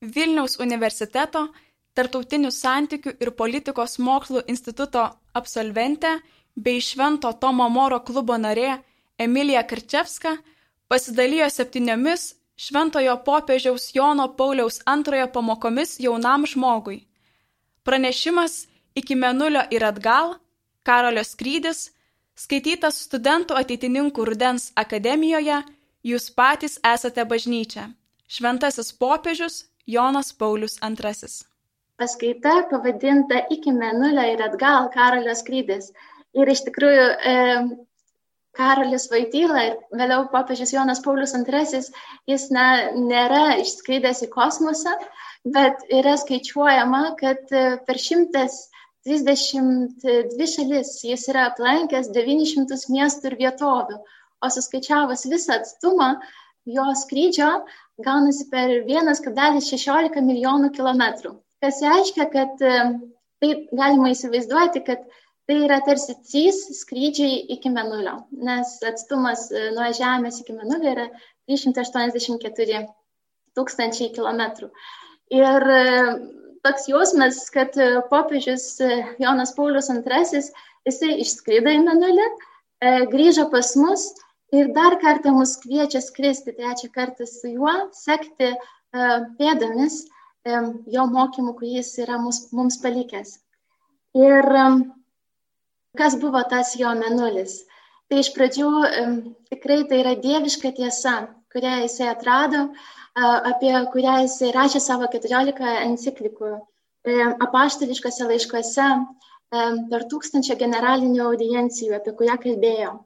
Vilniaus universiteto Tartautinių santykių ir politikos mokslų instituto absolventė bei Švento Tomo Moro klubo narė Emilija Karčevska pasidalijo septyniomis Šventojo popiežiaus Jono Pauliaus antrojo pamokomis jaunam žmogui. Pranešimas iki Menulio ir atgal, Karolio skrydis, skaitytas studentų ateitininkų Rudens akademijoje, jūs patys esate bažnyčia. Šventasis popiežius Jonas Paulius II. Paskaita pavadinta iki Menulio ir atgal Karolio skrydis. Ir iš tikrųjų e, Karolis Vaityla ir vėliau popiežius Jonas Paulius II, jis ne, nėra išskridęs į kosmosą, bet yra skaičiuojama, kad e, per 132 šalis jis yra aplankęs 900 miestų ir vietovių, o suskaičiavus visą atstumą jo skrydžio gaunasi per 1,16 milijonų kilometrų. Kas reiškia, kad e, tai galima įsivaizduoti, kad tai yra tarsi trys skrydžiai iki Menulio, nes atstumas e, nuo Žemės iki Menulio yra 384 tūkstančiai kilometrų. Ir e, toks jausmas, kad popiežius Jonas Paulius II, jisai išskrido į Menulį, grįžo pas mus ir dar kartą mus kviečia skristi trečią kartą su juo, sekti pėdomis jo mokymų, kurį jis yra mums, mums palikęs. Ir kas buvo tas jo menulis. Tai iš pradžių tikrai tai yra dieviška tiesa, kurią jisai atrado, apie kurią jisai rašė savo 14 enciklikų apaštališkose laiškuose per tūkstančią generalinių audiencijų, apie kurią kalbėjo.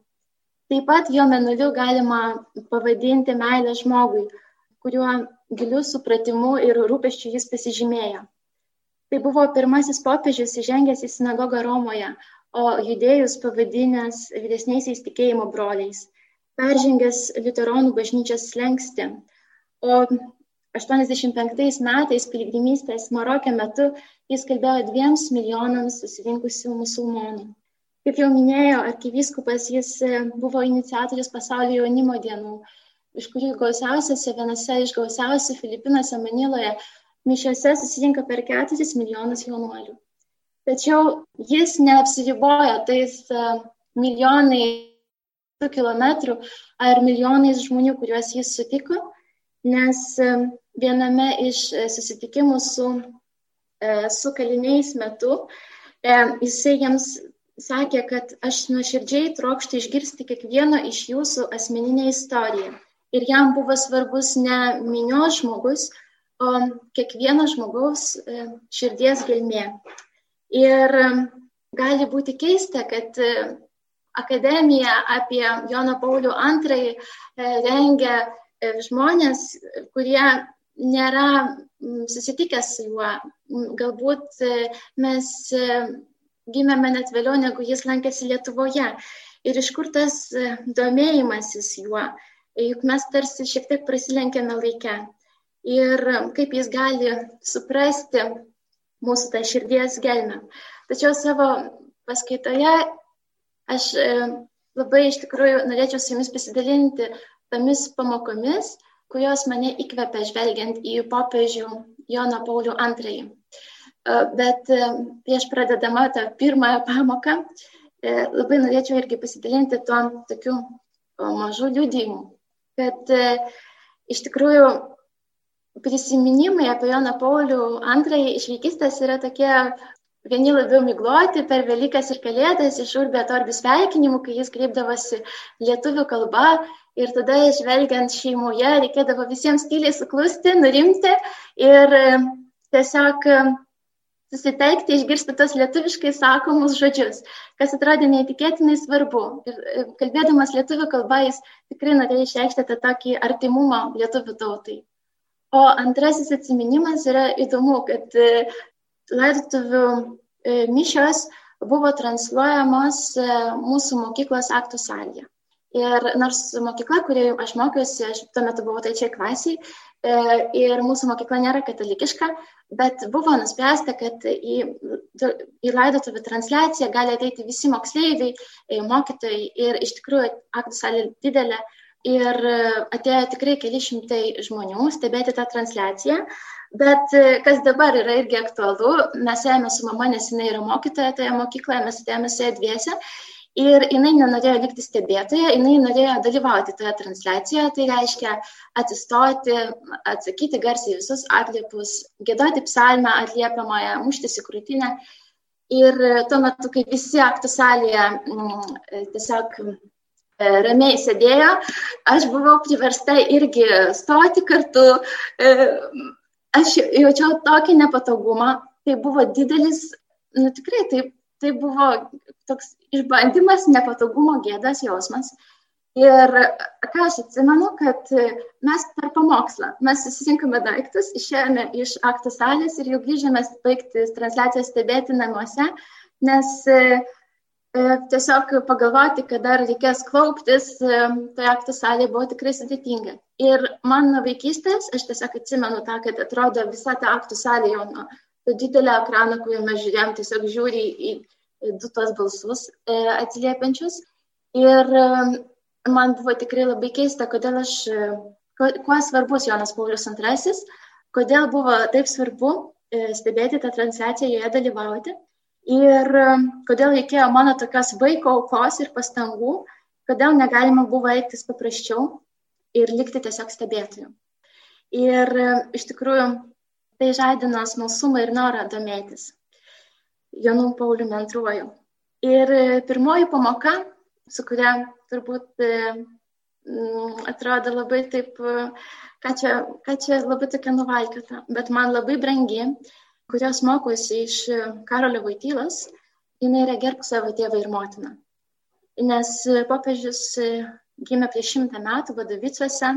Taip pat jo menuliu galima pavadinti meilę žmogui, kuriuo giliu supratimu ir rūpeščiu jis pasižymėjo. Tai buvo pirmasis popiežius įžengęs į sinagogą Romoje, o judėjus pavadinęs vyresniaisiais tikėjimo broliais, peržengęs Liuteronų bažnyčios slengsti. O 85 metais piligrimystės Marokė metu jis kalbėjo dviems milijonams susirinkusių musulmonų. Kaip jau minėjo arkivyskupas, jis buvo iniciatorius pasaulio jaunimo dienų, iš kurių gausiausiose, vienose iš gausiausių Filipinuose Maniloje, mišiose susirinka per 4 milijonus jaunuolių. Tačiau jis neapsiriboja tais milijonai kilometrų ar milijonais žmonių, kuriuos jis sutiko, nes viename iš susitikimų su, su kaliniais metu jisai jiems sakė, kad aš nuoširdžiai trokštų išgirsti kiekvieno iš jūsų asmeninę istoriją. Ir jam buvo svarbus ne minios žmogus, o kiekvieno žmogaus širdies gelmė. Ir gali būti keista, kad e, akademija apie Joną Paulių II e, rengia e, žmonės, kurie nėra susitikę su juo. Galbūt mes gimėme net vėliau, negu jis lankėsi Lietuvoje. Ir iš kur tas domėjimasis juo? Juk mes tarsi šiek tiek prasilenkėme laikę. Ir kaip jis gali suprasti mūsų tą širdies gelmę. Tačiau savo paskaitoje aš e, labai iš tikrųjų norėčiau su jumis pasidalinti tomis pamokomis, kurios mane įkvepia žvelgiant į popiežių Joną Paulių II. E, bet e, prieš pradedama tą pirmąją pamoką, labai norėčiau irgi pasidalinti tuo tokiu mažu liūdėjimu, kad iš tikrųjų prisiminimai apie Joną Paulių antrąjį iš vaikystės yra tokie vieni labiau migloti per Velykas ir Kalėdas iš Urbė Torbių sveikinimų, kai jis kreipdavosi lietuvių kalba ir tada žvelgiant šeimoje reikėdavo visiems tyliai suklusti, nurimti ir e, tiesiog e, susitelkti, išgirsti tos lietuviškai sakomus žodžius, kas atrodė neįtikėtinai svarbu. Ir e, kalbėdamas lietuvių kalba jis tikrai norėjo išreikšti tą tokį artimumą lietuvių tautai. O antrasis atsiminimas yra įdomu, kad e, laidotuvių e, mišios buvo transliuojamos mūsų mokyklos aktų salėje. Ir nors mokykla, kurioje aš mokiausi, aš tuo metu buvau trečiai klasiai, ir mūsų mokykla nėra katalikiška, bet buvo nuspręsta, kad į, į laidotuvių transliaciją gali ateiti visi moksleiviai, mokytojai ir iš tikrųjų aktų salė didelė ir atėjo tikrai keli šimtai žmonių stebėti tą transliaciją. Bet e, kas dabar yra irgi aktualu, mes ėjome su mama, nes jinai yra mokytoja toje mokykloje, mes atėjome su ją dviese. Ir jinai nenorėjo likti stebėtoje, jinai norėjo dalyvauti toje transliacijoje, tai reiškia atsistoti, atsakyti garsiai visus atliepus, gėdoti psalmę atliepiamąją, muštis į krūtinę. Ir tuo metu, kai visi aktų salėje m, mm, tiesiog E, ramiai sėdėjo, aš buvau priversta irgi stoti kartu. E, aš jaučiau tokį nepatogumą, tai buvo didelis, nu tikrai, tai, tai buvo toks išbandymas, nepatogumo gėdas jausmas. Ir ką aš atsimenu, kad mes per pamokslą, mes susirinkome daiktus, išėjome iš aktų salės ir jau grįžėme baigti transliaciją stebėti namuose, nes uh, E, tiesiog pagalvoti, kad dar reikės klauptis, e, tai aktų salė buvo tikrai sudėtinga. Ir man nuo vaikystės, aš tiesiog atsimenu tą, kad atrodo visa ta aktų salė jau nuo to didelio ekrano, kurį mes žiūrėjom, tiesiog žiūri į du tos balsus e, atsiliepiančius. Ir man buvo tikrai labai keista, kodėl aš, kuo svarbus Jonas Paulius II, kodėl buvo taip svarbu stebėti tą transliaciją, joje dalyvauti. Ir kodėl reikėjo mano tokios vaiko aukos ir pastangų, kodėl negalima buvo elgtis paprasčiau ir likti tiesiog stebėtojų. Ir iš tikrųjų tai žadino smalsumą ir norą domėtis Jonu Pauliumi antruoju. Ir uh, pirmoji pamoka, su kuria turbūt mm, atrodo labai taip, uh, ką čia, ką čia labai tokia nuvalkiota, bet man labai brangi, kurios mokosi iš e, Karolio Vaitylas, jinai yra gerbk savo tėvą ir motiną. Nes e, popiežius e, gimė prieš šimtą metų Vadovicuose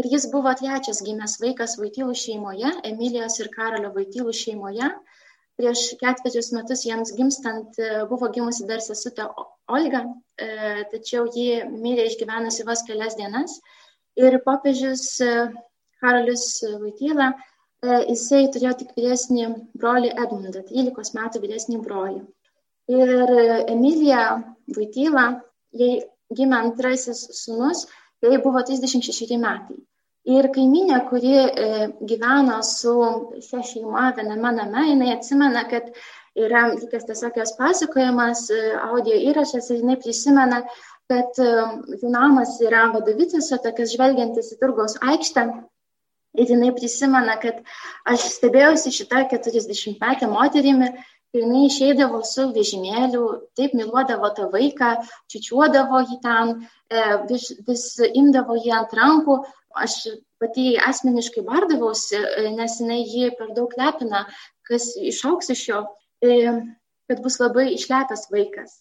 ir jis buvo trečias gimęs vaikas Vaitylų šeimoje, Emilijos ir Karolio Vaitylų šeimoje. Prieš ketverius metus jiems gimstant buvo gimusi dar sesutė Olga, tačiau ji mirė išgyvenusi vos kelias dienas. Ir popiežius Karolis Vaityla E, jisai turėjo tik vyresnį brolį Edmundą, 13 metų vyresnį brolį. Ir Emilija Vaityla, jai gimė antrasis sunus, jai buvo 36 metai. Ir kaiminė, kuri e, gyveno su šia šeima viename name, jinai atsimena, kad yra likęs tiesiog jos pasakojimas, e, audio įrašas ir jinai prisimena, kad jų namas yra vadovicėse, tokias žvelgiantis į turgaus aikštę. Ir jinai prisimena, kad aš stebėjausi šitą 40-metę moterimi, kai jinai išeidavo su vežimėliu, taip myluodavo tą vaiką, čičiuodavo jį ten, e, vis, vis imdavo jį ant rankų. Aš pati asmeniškai bardavausi, e, nes jinai jį per daug lepina, kas išauks iš jo, e, kad bus labai išlepęs vaikas.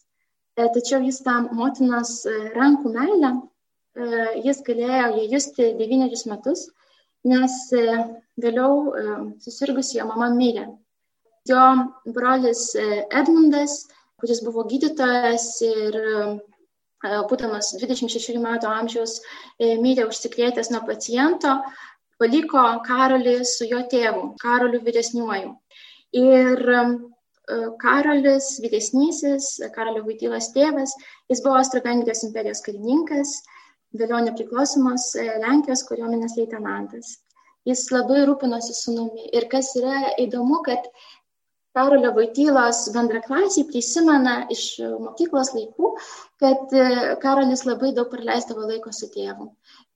Tačiau jis tam motinos rankų meilę, jis galėjo ją justi devynerius metus nes vėliau susirgusi jo mama mirė. Jo brolis e, Edmundas, kuris buvo gydytojas ir būdamas 26 metų amžiaus, mirė užsikrėtęs nuo paciento, paliko Karolį su jo tėvu, Karoliu vyresniuoju. Ir Karolis vyresnysis, Karolio Vaitylos tėvas, jis buvo Austro-Vengrijos imperijos karininkas, vėliau nepriklausomos e, Lenkijos kariuomenės leitenantas. Jis labai rūpinosi sunumi. Ir kas yra įdomu, kad Karolio Vaitylos bendraklasiai prisimena iš mokyklos laikų, kad e, Karolis labai daug praleisdavo laiko su tėvu.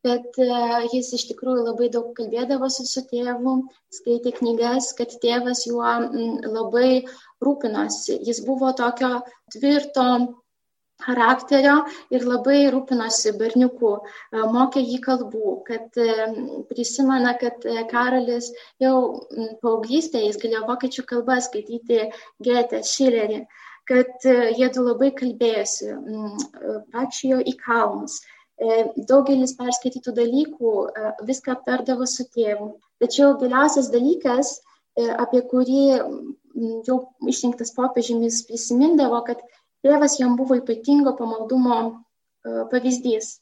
Bet e, jis iš tikrųjų labai daug kalbėdavosi su tėvu, skaitė knygas, kad tėvas juo labai rūpinosi. Jis buvo tokio tvirto charakterio ir labai rūpinosi berniuku, e, mokė jį kalbų, kad e, prisimena, kad e, Karolis jau paauglystėje jis galėjo vokiečių kalbą skaityti Getę, Šilerį, kad jie du labai kalbėjosi, vaikščiojo į kalnus. Daugelis perskaitytų dalykų viską aptardavo su tėvu. Tačiau giliausias dalykas, apie kurį jau išrinktas popiežimis prisimindavo, kad tėvas jam buvo ypatingo pamaldumo e, pavyzdys.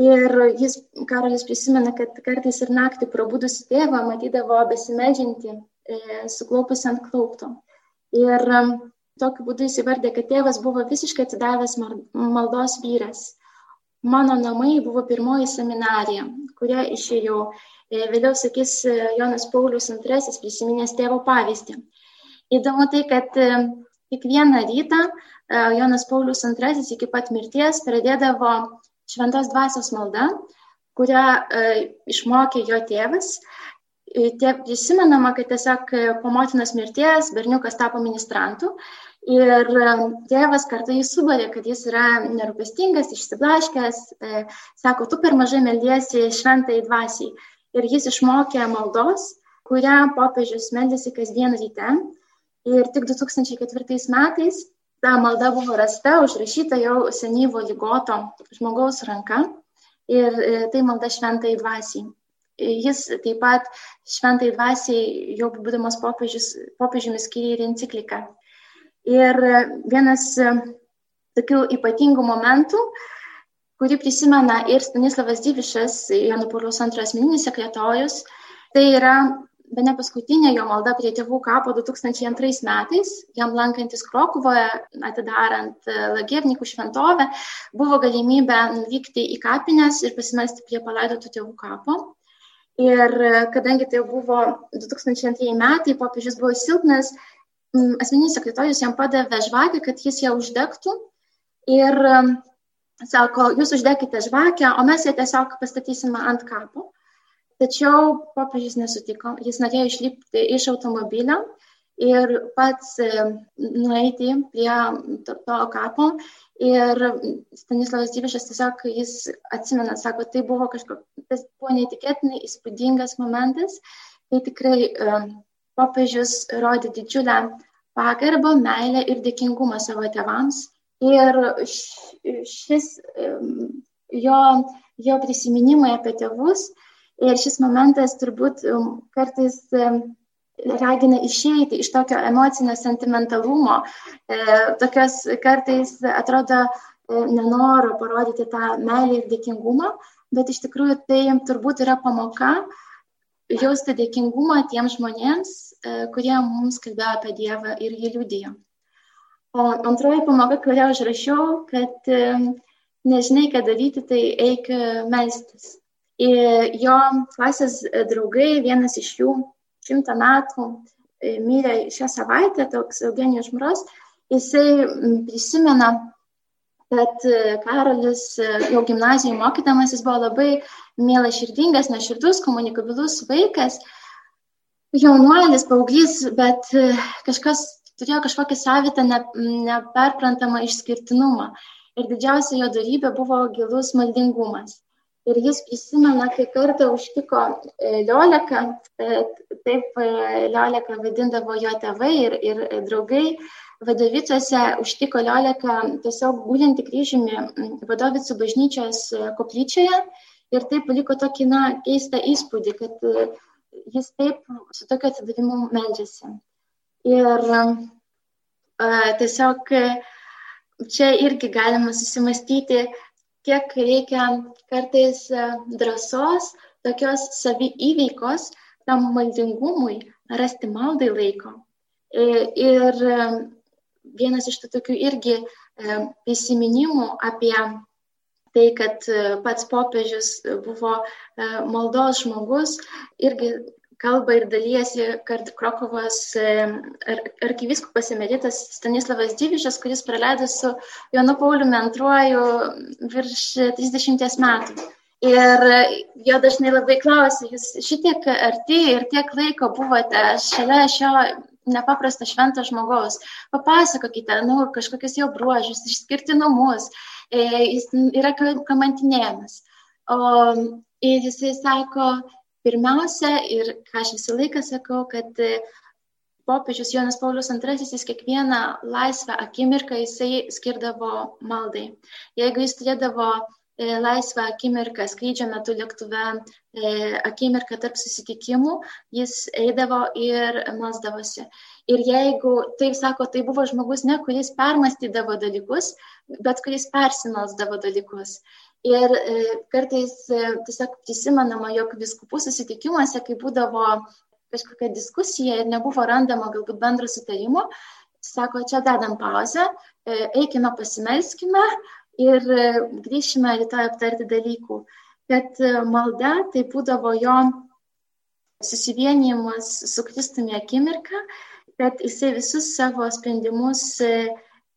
Ir jis, Karolis prisimena, kad kartais ir naktį prabudusi tėvą matydavo besimeldžiantį, e, suklaupus ant klaupto. Ir e, tokiu būdu jis įvardė, kad tėvas buvo visiškai atsidavęs maldos vyras. Mano namai buvo pirmoji seminarija, kurią išėjau. vėliau sakys Jonas Paulius II prisiminęs tėvo pavyzdį. Įdomu tai, kad kiekvieną rytą Jonas Paulius II iki pat mirties pradėdavo šventos dvasios malda, kurią išmokė jo tėvas. Tie prisimenama, kad tiesiog po motinos mirties berniukas tapo ministrantu Ir tėvas kartą jį subarė, kad jis yra nerūpestingas, išsiblaškęs, e, sako, tu per mažai meldiesi šventai dvasiai. Ir jis išmokė maldos, kurią popiežius meldėsi kasdien ryte. Ir tik 2004 metais ta malda buvo rasta, užrašyta jau senyvo lygoto žmogaus ranka. Ir e, tai malda šventai dvasiai. Jis taip pat šventai dvasiai, jau būdamas popiežiumi, skiria ir encikliką Ir vienas e, tokių ypatingų momentų, kurį prisimena ir Stanislavas Dyvišas, Jono Pauliaus antras asmeninis sekretorius, tai yra be ne paskutinė jo malda prie tėvų kapo 2002 metais, jam lankantis Krokuvoje, atidarant e, Lagiernikų šventovę, buvo galimybė nuvykti į kapines ir pasimelsti prie palaidotų tėvų kapo. Ir e, kadangi tai buvo 2002 metai, popiežius buvo silpnas, asmeninis sekretorius jam padavė žvakę, kad jis ją uždegtų ir mm, sako, jūs uždekite žvakę, o mes ją tiesiog pastatysime ant kapo. Tačiau popiežius nesutiko, jis norėjo išlipti iš automobilio ir pats mm, nueiti prie to, to kapo. Ir Stanislavas Dyvišas tiesiog jis atsimena, sako, tai buvo kažkoks, buvo neįtikėtinai įspūdingas momentas, tai tikrai popiežius rodė didžiulę pagarbą, meilę ir dėkingumą savo tėvams. Ir šis jo, jo prisiminimai apie tėvus ir šis momentas turbūt kartais ragina išeiti iš tokio emocinio sentimentalumo, e, tokios kartais atrodo e, nenoro parodyti tą meilę ir dėkingumą, bet iš tikrųjų tai turbūt yra pamoka, jausti dėkingumą tiems žmonėms, e, kurie mums kalbėjo apie Dievą ir jį liudijo. O antroji pamoka, kurią aš rašiau, kad e, nežinai, ką daryti, tai eik melstis. Ir jo klasės draugai, vienas iš jų šimtą metų mirė šią savaitę, toks Eugenijus Žmros, jisai prisimena kad e, Karolis e, jau gimnazijų mokydamas jis buvo labai mielas širdingas, neširdus, komunikabilus vaikas, jaunuolis, paauglys, bet e, kažkas turėjo kažkokį savitą ne, neperprantamą išskirtinumą. Ir didžiausia jo darybė buvo gilus maldingumas. Ir jis prisimena, kai kartą užtiko Lioleką, taip Lioleką vadindavo jo tėvai ir, ir draugai, Vadovicuose užtiko Lioleką tiesiog gulinti kryžiumi vadovicų bažnyčios e, koplyčioje ir tai paliko tokį, na, keistą įspūdį, kad e, jis taip su tokiu atsidavimu meldžiasi. Ir a, e, tiesiog čia irgi galima susimastyti, kiek reikia kartais drąsos, tokios savi įveikos, tam maldingumui rasti maldai laiko. Ir vienas iš tų tokių irgi e, prisiminimų apie tai, kad e, pats popiežius buvo e, maldos žmogus, irgi kalba ir dalyjasi Krokovos arkiviskupas emeritas Stanislavas Dyvišas, kuris praleido su Jonu Pauliumi antruoju virš 30 metų. Ir jo dažnai labai klausia, jūs šitiek arti ir tiek laiko buvote šalia šio nepaprasto švento žmogaus. Papasakokite, nu, kažkokius jo bruožus, išskirtinumus, e, jis yra kamantinėjimas. O ir jisai sako, pirmiausia, ir ką aš visą laiką sakau, kad e, popiežius Jonas Paulius II jis kiekvieną laisvą akimirką jisai skirdavo maldai. Jeigu jis turėdavo E, laisvą akimirką skrydžio metu lėktuve, e, akimirką tarp susitikimų, jis eidavo ir masdavosi. Ir jeigu, taip sako, tai buvo žmogus ne, kuris permastydavo dalykus, bet kuris persimalsdavo dalykus. Ir e, kartais tiesiog prisimenama, jog viskupų susitikimuose, kai būdavo kažkokia diskusija ir nebuvo randama galbūt bendro sutarimo, sako, čia dedam pauzę, eikime pasimelskime, ir grįšime rytoj aptarti dalykų. Kad malda tai būdavo jo susivienijimas su Kristumi akimirka, kad jisai visus savo sprendimus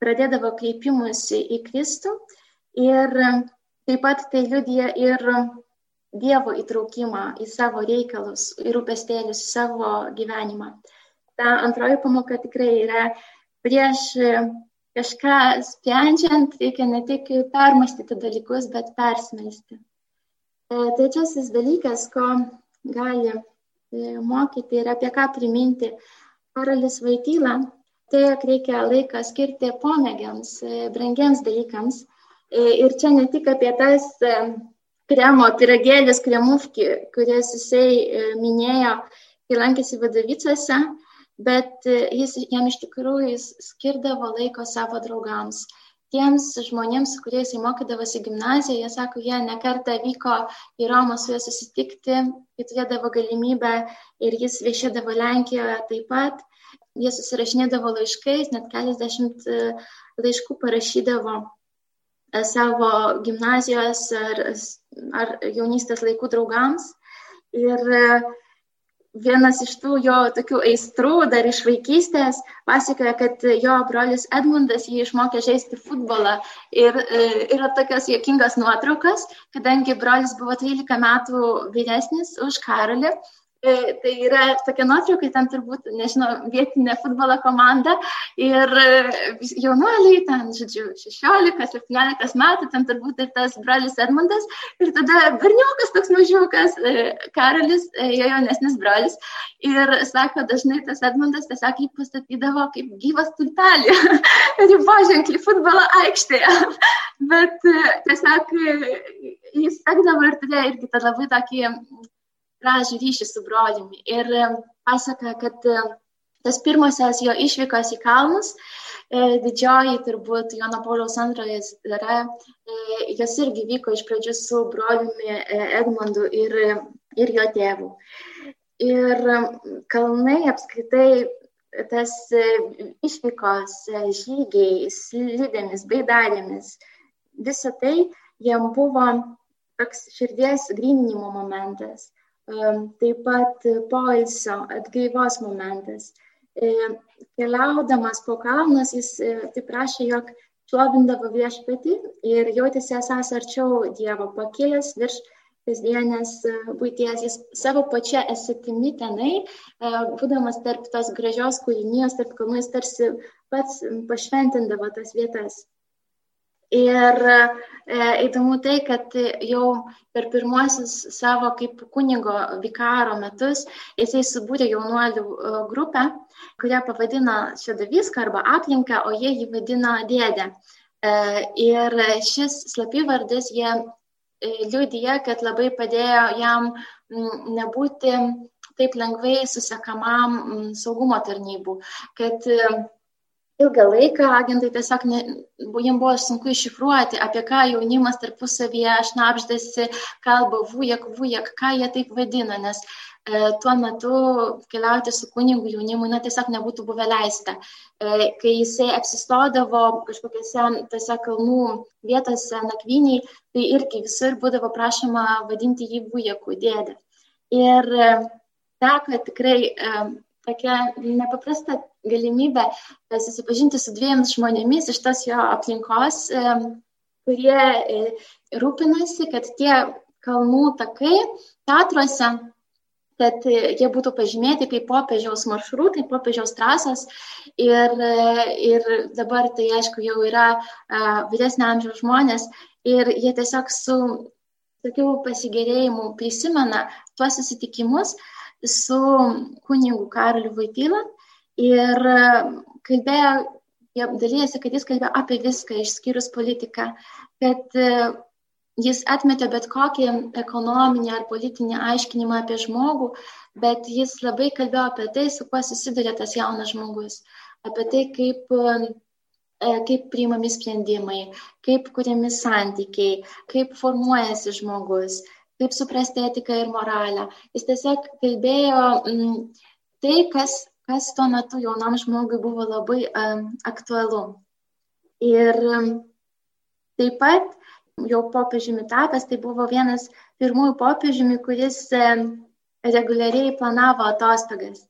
pradėdavo kreipimusi į Kristų ir taip pat tai liudija ir Dievo įtraukimą į savo reikalus ir rūpestėlius savo gyvenimą. Ta antroji pamoka tikrai yra prieš kažką sprendžiant, reikia ne tik permastyti dalykus, bet persmelsti. E, trečiasis dalykas, ko gali e, mokyti ir apie ką priminti Karolis Vaityla, tai reikia laiką skirti pomėgiams, e, brangiams dalykams. Ir čia ne tik apie tas kremo pyragėlis kremufki, kurias jisai e, minėjo, kai lankėsi vadovicose, bet e, jis jam iš tikrųjų skirdavo laiko savo draugams. Tiems žmonėms, su kuriais jis mokydavosi gimnazijoje, jie sako, jie nekartą vyko į Romą su juo susitikti, kai turėdavo galimybę ir jis viešėdavo Lenkijoje taip pat. Jie susirašinėdavo laiškais, net keliasdešimt e, laiškų parašydavo savo gimnazijos ar, ar jaunystės laikų draugams. Ir e, vienas iš tų jo tokių aistrų dar iš vaikystės pasakoja, kad jo brolis Edmundas jį išmokė žaisti futbolą. Ir e, yra tokios juokingos nuotraukos, kadangi brolis buvo 13 metų vyresnis už Karolį E, tai yra tokia nuotrauka, ten turbūt, nežinau, vietinė futbolo komanda ir e, jaunuoliai, ten, žodžiu, 16-17 metų, ten turbūt ir tas brolis Edmundas ir tada berniukas toks mažiukas, e, Karolis, jo jaunesnis brolis ir sako, dažnai tas Edmundas tiesiog jį pastatydavo kaip gyvas tulpelį, riboženklį futbolo aikštėje, bet tiesiog jis sekdavo ir turėjo irgi tą labai tokį gražų ryšį su broliumi. Ir pasakoja, kad tas pirmosios jo išvykos į kalnus, e, didžioji turbūt Jono Pauliaus antroje yra, e, jos irgi vyko iš pradžių su broliumi e, Edmondu ir, ir jo tėvu. Ir kalnai apskritai tas išvykos žygiai, slidėmis, baidarėmis, visa tai jam buvo toks širdies gryninimo momentas taip pat poilsio, atgaivos momentas. Keliaudamas po kalnus, jis taip prašė, jog šlovindavo viešpatį ir jautėsi esas arčiau Dievo, pakilęs virš kasdienės būties. Jis savo pačia esatimi tenai, būdamas tarp tos gražios kūrinijos, tarp kalnų, jis tarsi pats pašventindavo tas vietas. Ir e, įdomu tai, kad jau per pirmuosius savo kaip kunigo vikaro metus jisai subūrė jaunuolių e, grupę, kurią pavadino šedaviską arba aplinką, o jie jį vadino dėdę. E, ir šis slapyvardis jie liūdija, kad labai padėjo jam nebūti taip lengvai susekamam saugumo tarnybų, kad ilgą laiką agentai tiesiog ne, jiems buvo sunku iššifruoti, apie ką jaunimas tarpusavyje šnapždasi, kalba vujak, vujak, ką jie taip vadina, nes e, tuo metu keliauti su kunigu jaunimui na, tiesiog nebūtų buvę leista. E, kai jisai apsistodavo kažkokiose tose kalnų vietose nakviniai, tai irgi visur būdavo prašoma vadinti jį vujaku, dėdę. Ir e, teko tikrai e, tokia nepaprasta galimybė e, susipažinti su dviem žmonėmis iš tos jo aplinkos, e, kurie e, rūpinasi, kad tie kalnų takai teatruose, kad jie būtų pažymėti kaip popiežiaus maršrutai, popiežiaus trasos. Ir, ir dabar tai, aišku, jau yra vyresnio amžiaus žmonės ir jie tiesiog su tokiu pasigėrėjimu prisimena tuos susitikimus, su kunigu Karoliu Vaityla ir kalbėjo, jie dalyjasi, kad jis kalbėjo apie viską išskyrus politiką, kad e, jis atmetė bet kokį ekonominį ar politinį aiškinimą apie žmogų, bet jis labai kalbėjo apie tai, su kuo susiduria tas jaunas žmogus, apie tai, kaip e, kaip priimami sprendimai, kaip kuriami santykiai, kaip formuojasi žmogus, kaip suprasti etiką ir moralę. Jis tiesiog kalbėjo tai, kas, kas tuo metu jaunam žmogui buvo labai um, aktualu. Ir um, taip pat jau popiežiumi tapęs, tai buvo vienas pirmųjų popiežiumi, kuris um, reguliariai planavo atostogas.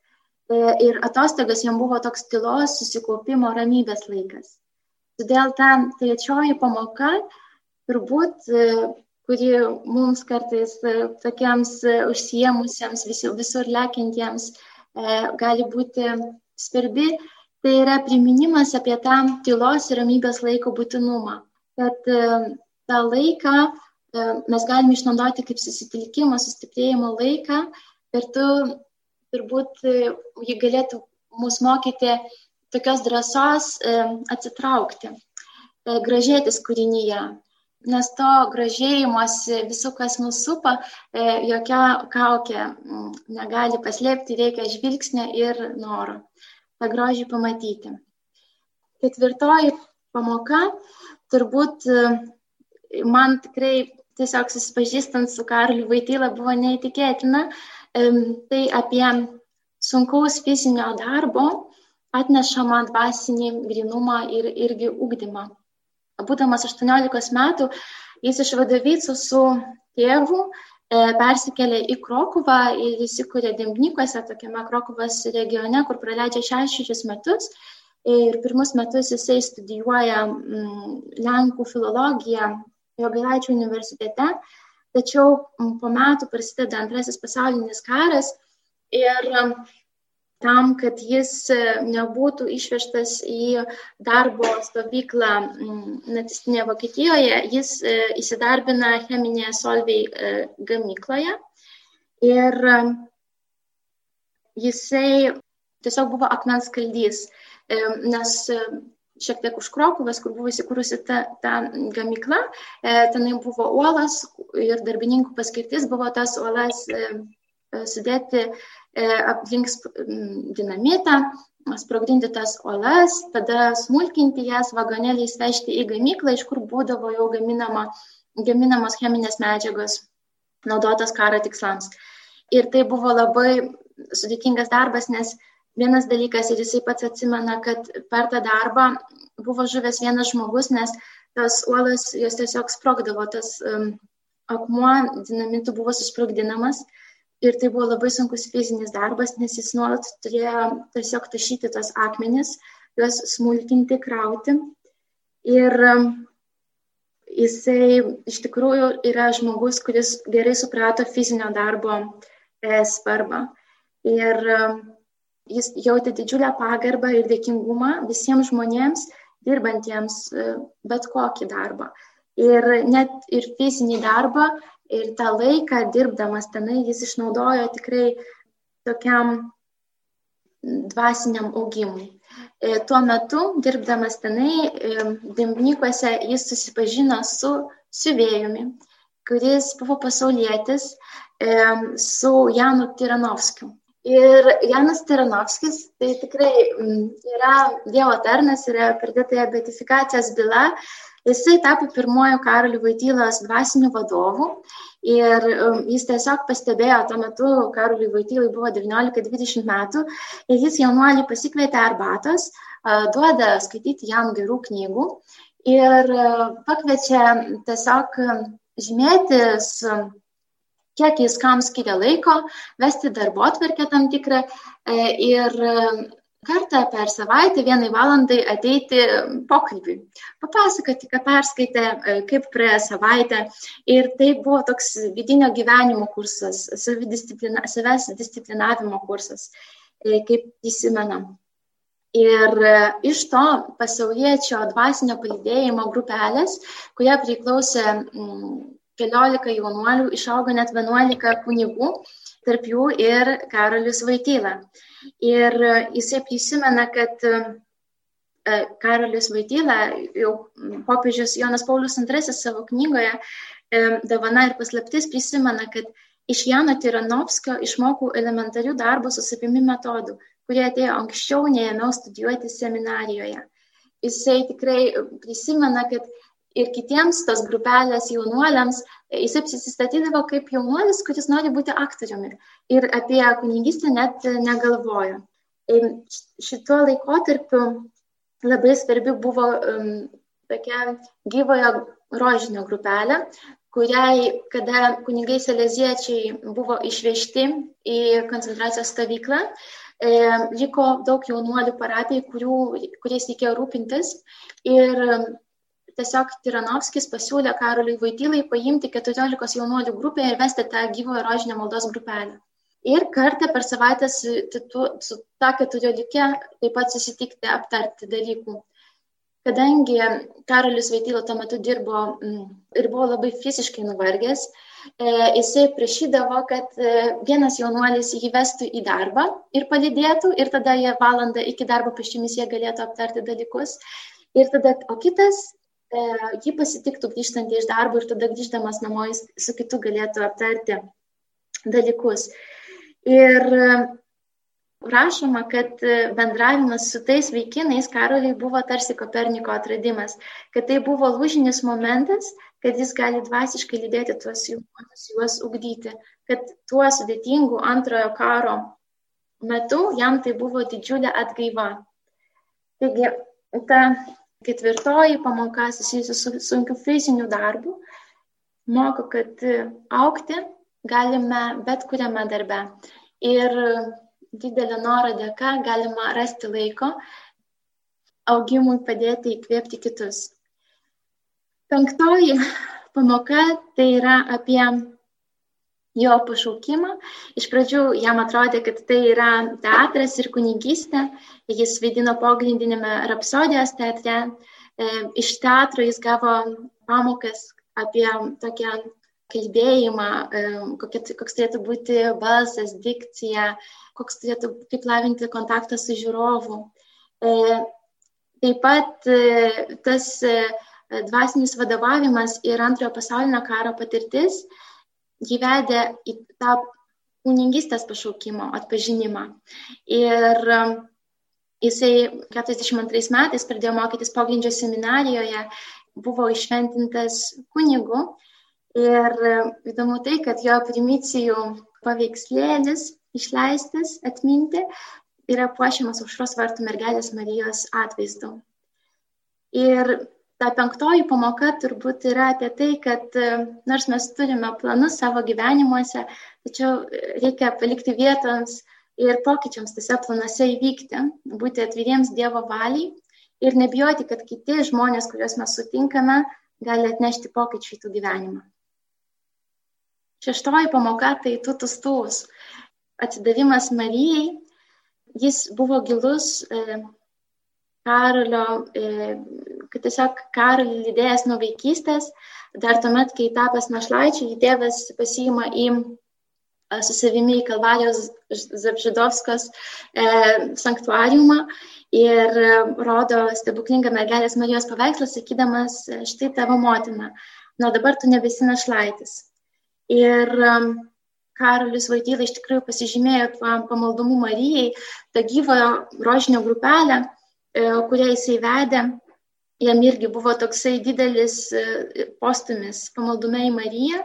E, ir atostogas jam buvo toks tylos, susikaupimo, ramybės laikas. Todėl ta trečioji pamoka, turbūt, e, kuri mums kartais e, tokiems užsiemusiems, visur, lekintiems gali būti svarbi, tai yra priminimas apie tą tylos ir ramybės laiko būtinumą. Kad tą laiką mes galime išnaudoti kaip susitelkimo, sustiprėjimo laiką ir tu turbūt e, ji galėtų mus mokyti tokios drąsos e, atsitraukti, e, gražėtis kūrinyje. Nes to gražėjimuose visų, kas mus supa, jokia kaukė negali paslėpti, reikia žvilgsnio ir noro tą grožį pamatyti. Ketvirtoji pamoka turbūt man tikrai tiesiog susipažįstant su Karliu Vaityla buvo neįtikėtina, tai apie sunkaus fizinio darbo atnešamą dvasinį grinumą ir irgi ugdymą. Būdamas 18 metų, jis iš vadovicų su tėvu e, persikėlė į Krokuvą ir įsikūrė Dembnikose, tokiame Krokuvos regione, kur praleidžia šešerius metus. Ir pirmus metus jisai studijuoja mm, Lenkų filologiją Jogailaičio universitete, Tačiau po metų prasideda antrasis pasaulinis karas ir tam, kad jis e, nebūtų išvežtas į darbo stovyklą nacistinėje Vokietijoje, jis e, įsidarbina cheminėje Solvei e, gamykloje. Ir jisai tiesiog buvo akmens kaldys, nes šiek tiek už Krokuvas, kur buvo įsikūrusi ta, ta gamykla, tenai buvo uolas ir darbininkų paskirtis buvo tas uolas sudėti aplink dinamitą, sprogdinti tas uolas, tada smulkinti jas vagonėliais vežti į gamyklą, iš kur būdavo jau gaminama, gaminamos cheminės medžiagos naudotos karo tikslams. Ir tai buvo labai sudėtingas darbas, nes vienas dalykas ir jisai pats atsimena, kad per tą darbą buvo žuvęs vienas žmogus, nes tas uolas jos tiesiog sprogdavo, tas um, akmuo dinamitu buvo susprogdinamas ir tai buvo labai sunkus fizinis darbas, nes jis nuolat turėjo tiesiog tašyti tos akmenis, juos smulkinti, krauti. Ir um, jisai iš tikrųjų yra žmogus, kuris gerai suprato fizinio darbo e, svarbą. Ir um, Jis jautė didžiulę pagarbą ir dėkingumą visiems žmonėms, dirbantiems e, bet kokį darbą. Ir net ir fizinį darbą, ir tą laiką dirbdamas tenai jis išnaudojo tikrai tokiam dvasiniam augimui. E, tuo metu, dirbdamas tenai, e, Dimbnykuose, jis susipažino su siuvėjumi, kuris buvo pasaulietis, su Janu Tiranovskiu. Ir Janas Tiranovskis, tai tikrai mm, yra Dievo tarnas, yra pradėta betifikacijos byla. Jisai tapo pirmoju Karoliu Vaitylos dvasiniu vadovu ir mm, jis tiesiog pastebėjo, tuo metu Karoliui Vaitylai buvo 19-20 metų ir jis jaunuolį pasikvietė arbatos, duoda skaityti jam gerų knygų ir pakviečia tiesiog žymėtis kiek jis kam skiria laiko, vesti darbo atverkę tam tikrą e, ir kartą per savaitę vienai valandai ateiti pokalbiui, papasakoti, ką perskaitė, e, kaip praėjo savaitę. Ir tai buvo toks vidinio gyvenimo kursas, savidisciplina, savęs disciplinavimo kursas, kaip įsimenam. Ir iš to pasaulietčio dvasinio palidėjimo grupelės, kurie priklausė keliolika jaunuolių, išaugo net vienuolika kunigų, tarp jų ir Karolis Vaityla. Ir jisai prisimena, kad e, Karolis Vaityla, jau popiežius Jonas Paulius II savo knygoje e, Davana ir paslaptis prisimena, kad iš Jano Tiranovskio išmokau elementarių darbo su savimi metodų, kurie atėjo anksčiau, neėmiau studijuoti seminarijoje. Jisai tikrai prisimena, kad ir kitiems tos grupelės jaunuoliams, jis apsistatydavo kaip jaunuolis, kuris nori būti aktoriumi ir apie kunigystę net negalvojo. Šituo laikotarpiu labai svarbi buvo um, tokia gyvojo rožinio grupelė, kuriai, kada kunigai saleziečiai buvo išvežti į koncentracijos stovyklą, e, liko daug jaunuolių parapijai, kurių, kuriais reikėjo rūpintis. Ir tiesiog Tiranovskis pasiūlė Karoliui Vaitylai paimti 14 jaunuolių grupę ir vesti tą gyvojo rožinio maldos grupelę. Ir kartą per savaitę su, su ta keturiolike taip pat susitikti, aptarti dalykų kadangi Karolis Vaityla tuo metu dirbo mm, ir buvo labai fiziškai nuvargęs, e, jisai prašydavo, kad e, vienas jaunuolis jį vestų į darbą ir palidėtų, ir tada jie valandą iki darbo pašymis jie galėtų aptarti dalykus. Ir tada, o kitas jį pasitiktų grįžtant iš darbo ir tada grįždamas namo jis su kitu galėtų aptarti dalykus. Ir rašoma, kad e, bendravimas su tais vaikinais Karoliai buvo tarsi Koperniko atradimas, kad tai buvo lūžinis momentas, kad jis gali dvasiškai lydėti tuos jaunuolius, juos ugdyti, kad tuo sudėtingu antrojo karo metu jam tai buvo didžiulė atgaiva. Taigi, ta ketvirtoji pamoka susijusi su sunkiu fiziniu darbu moko, kad aukti galime bet kuriame darbe. Ir didelio noro dėka galima rasti laiko augimui padėti įkvėpti kitus. Penktoji pamoka tai yra apie jo pašaukimą. Iš pradžių jam atrodė, kad tai yra teatras ir kunigystė. Jis vaidino pogrindinėme rapsodijos teatre. E, iš teatro jis gavo pamokas apie tokią kalbėjimą, kokia, koks turėtų būti balsas, dikcija, koks turėtų, kaip lavinti kontaktą su žiūrovu. E, taip pat e, tas e, dvasinis vadovavimas ir antrojo pasaulinio karo patirtis gyvedė į tą kuningystės pašaukimo atpažinimą. Ir jisai 42 metais pradėjo mokytis pogrindžio seminarijoje, buvo išventintas kunigu Ir e, įdomu tai, kad jo primicijų paveikslėlis išleistas atminti yra puošiamas užros vartų mergelės Marijos atvaizdu. Ir ta penktoji pamoka turbūt yra apie tai, kad e, nors mes turime planus savo gyvenimuose, tačiau reikia palikti vietoms ir pokyčiams tose planuose įvykti, būti atviriems Dievo valiai ir nebijoti, kad kiti žmonės, kuriuos mes sutinkame, gali atnešti pokyčių į tų gyvenimą. Šeštoji pamoka tai tutus tūs. Atsidavimas Marijai, jis buvo gilus e, Karolio, e, kad tiesiog Karolį lydėjęs nuo vaikystės, dar tuomet, kai tapęs našlaičiu, jį tėvas pasiima į e, su savimi į Kalvarijos Zapžidovskos e, sanktuariumą ir e, rodo stebuklingą mergelės Marijos paveikslą, sakydamas, e, štai tavo motina, nuo dabar tu nebesi našlaitis. Ir um, Karolis Vaityla iš tikrųjų pasižymėjo tuo pamaldumu Marijai, tą gyvojo rožinio grupelę, e, kurią jisai vedė. Jam irgi buvo toksai didelis e, postumis pamaldume į Mariją.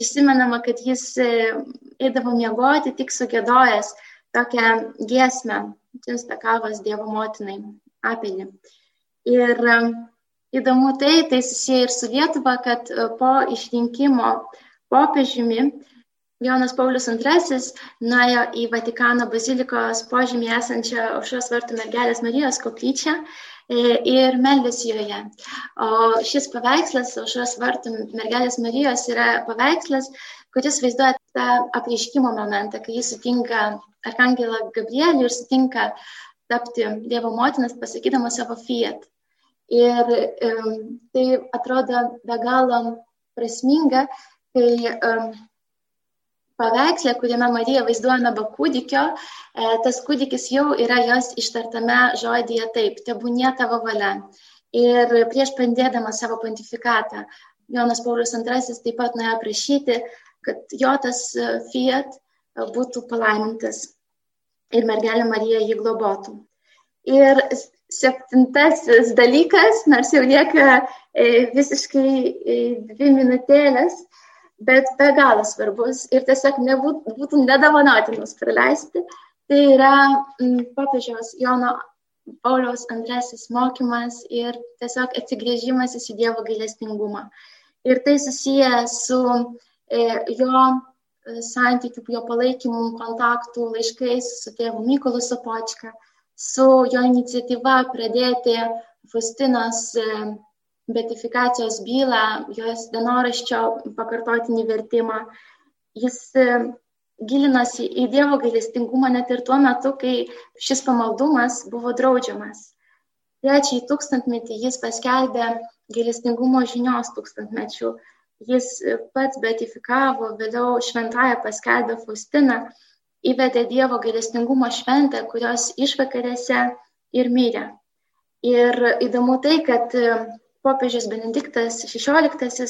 Įsimenama, kad jis e, eidavo miegoti tik sugėdojęs tokią giesmę, Činstakavas Dievo motinai, apelį. Ir um, įdomu tai, tai susiję ir su Lietuva, kad po išrinkimo popiežiumi Jonas Paulius II nuėjo į Vatikano bazilikos požymį esančią aušros vartų mergelės Marijos koplyčią e, ir meldėsi joje. O šis paveikslas, aušros vartų mergelės Marijos, yra paveikslas, kuris vaizduoja tą apreiškimo momentą, kai jis sutinka Arkangelą Gabrielį ir sutinka tapti Dievo motinas, pasakydama savo fiat. Ir um, tai atrodo be galo prasminga, kai um, paveiksle, kuriame Marija vaizduojama be kūdikio, e, tas kūdikis jau yra jos ištartame žodyje taip, tebūnie tavo valia. Ir prieš pandėdama savo pontifikatą, Jonas Paulius II taip pat nuėjo prašyti, kad jo tas e, fiat e, būtų palaimintas ir mergelė Marija jį globotų. Ir septintasis dalykas, nors jau lieka visiškai dvi minutėlės, bet be galo svarbus ir tiesiog nebūtų, būtų nedavanotinas praleisti, tai yra m, popiežiaus Jono Pauliaus antrasis mokymas ir tiesiog atsigrėžimas į Dievo gailestingumą. Ir tai susiję su e, jo e, santykių, jo palaikymų, kontaktų, laiškais su tėvu Mykolu Sopočka, su jo iniciatyva pradėti Fustinos e, betifikacijos bylą, jos dienoraščio pakartotinį vertimą. Jis gilinosi į Dievo gailestingumą net ir tuo metu, kai šis pamaldumas buvo draudžiamas. Trečiai tūkstantmetį jis paskelbė gailestingumo žinios tūkstantmečių. Jis pats beatifikavo, vėliau šventąją paskelbė Faustiną, įvedė Dievo gailestingumo šventę, kurios išvakarėse ir mirė. Ir įdomu tai, kad popiežius Benediktas XVI,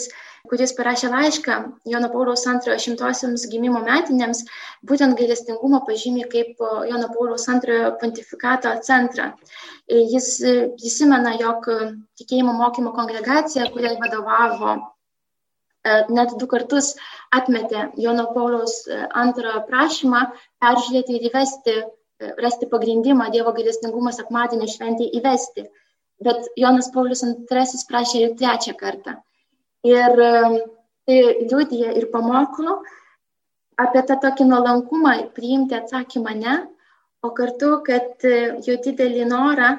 kuris parašė laišką Jono Pauliaus antrojo šimtosiams gimimo metinėms, būtent gailestingumą pažymė kaip Jono Pauliaus antrojo pontifikato centrą. Jis prisimena, jog tikėjimo mokymo kongregacija, kuriai vadovavo net du kartus atmetė Jono Pauliaus antrojo prašymą peržiūrėti ir įvesti, rasti pagrindimą Dievo gailestingumo sekmadienio šventį įvesti bet Jonas Paulius II prašė ir trečią kartą. Ir tai liūdija ir pamoko apie tą tokį nuolankumą priimti atsakymą ne, o kartu, kad jo didelį norą,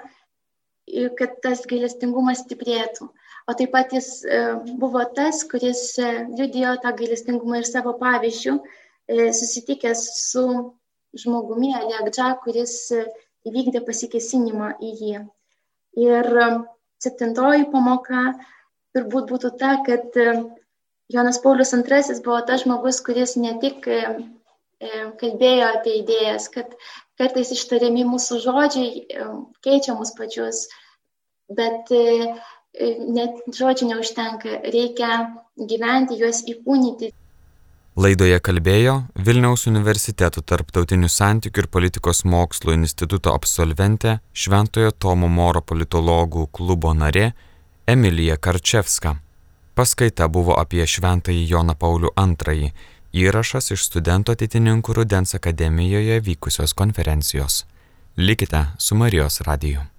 kad tas gailestingumas stiprėtų. O taip pat jis buvo tas, kuris liudijo tą gailestingumą ir savo pavyzdžių, susitikęs su žmogumi Alekdža, kuris įvykdė pasikesinimą į jį. Ir septintoji pamoka turbūt būtų ta, kad Jonas Paulius II buvo tas žmogus, kuris ne tik kalbėjo apie idėjas, kad kartais ištariami mūsų žodžiai keičia mus pačius, bet net žodžių neužtenka, reikia gyventi, juos įkūnyti. Laidoje kalbėjo Vilniaus universiteto tarptautinių santykių ir politikos mokslų instituto absolventė Šventojo Tomo Moro politologų klubo narė Emilija Karčevska. Paskaita buvo apie Šventąjį Joną Paulių II, įrašas iš studentų ateitininkų Rudens akademijoje vykusios konferencijos. Likite su Marijos radiju.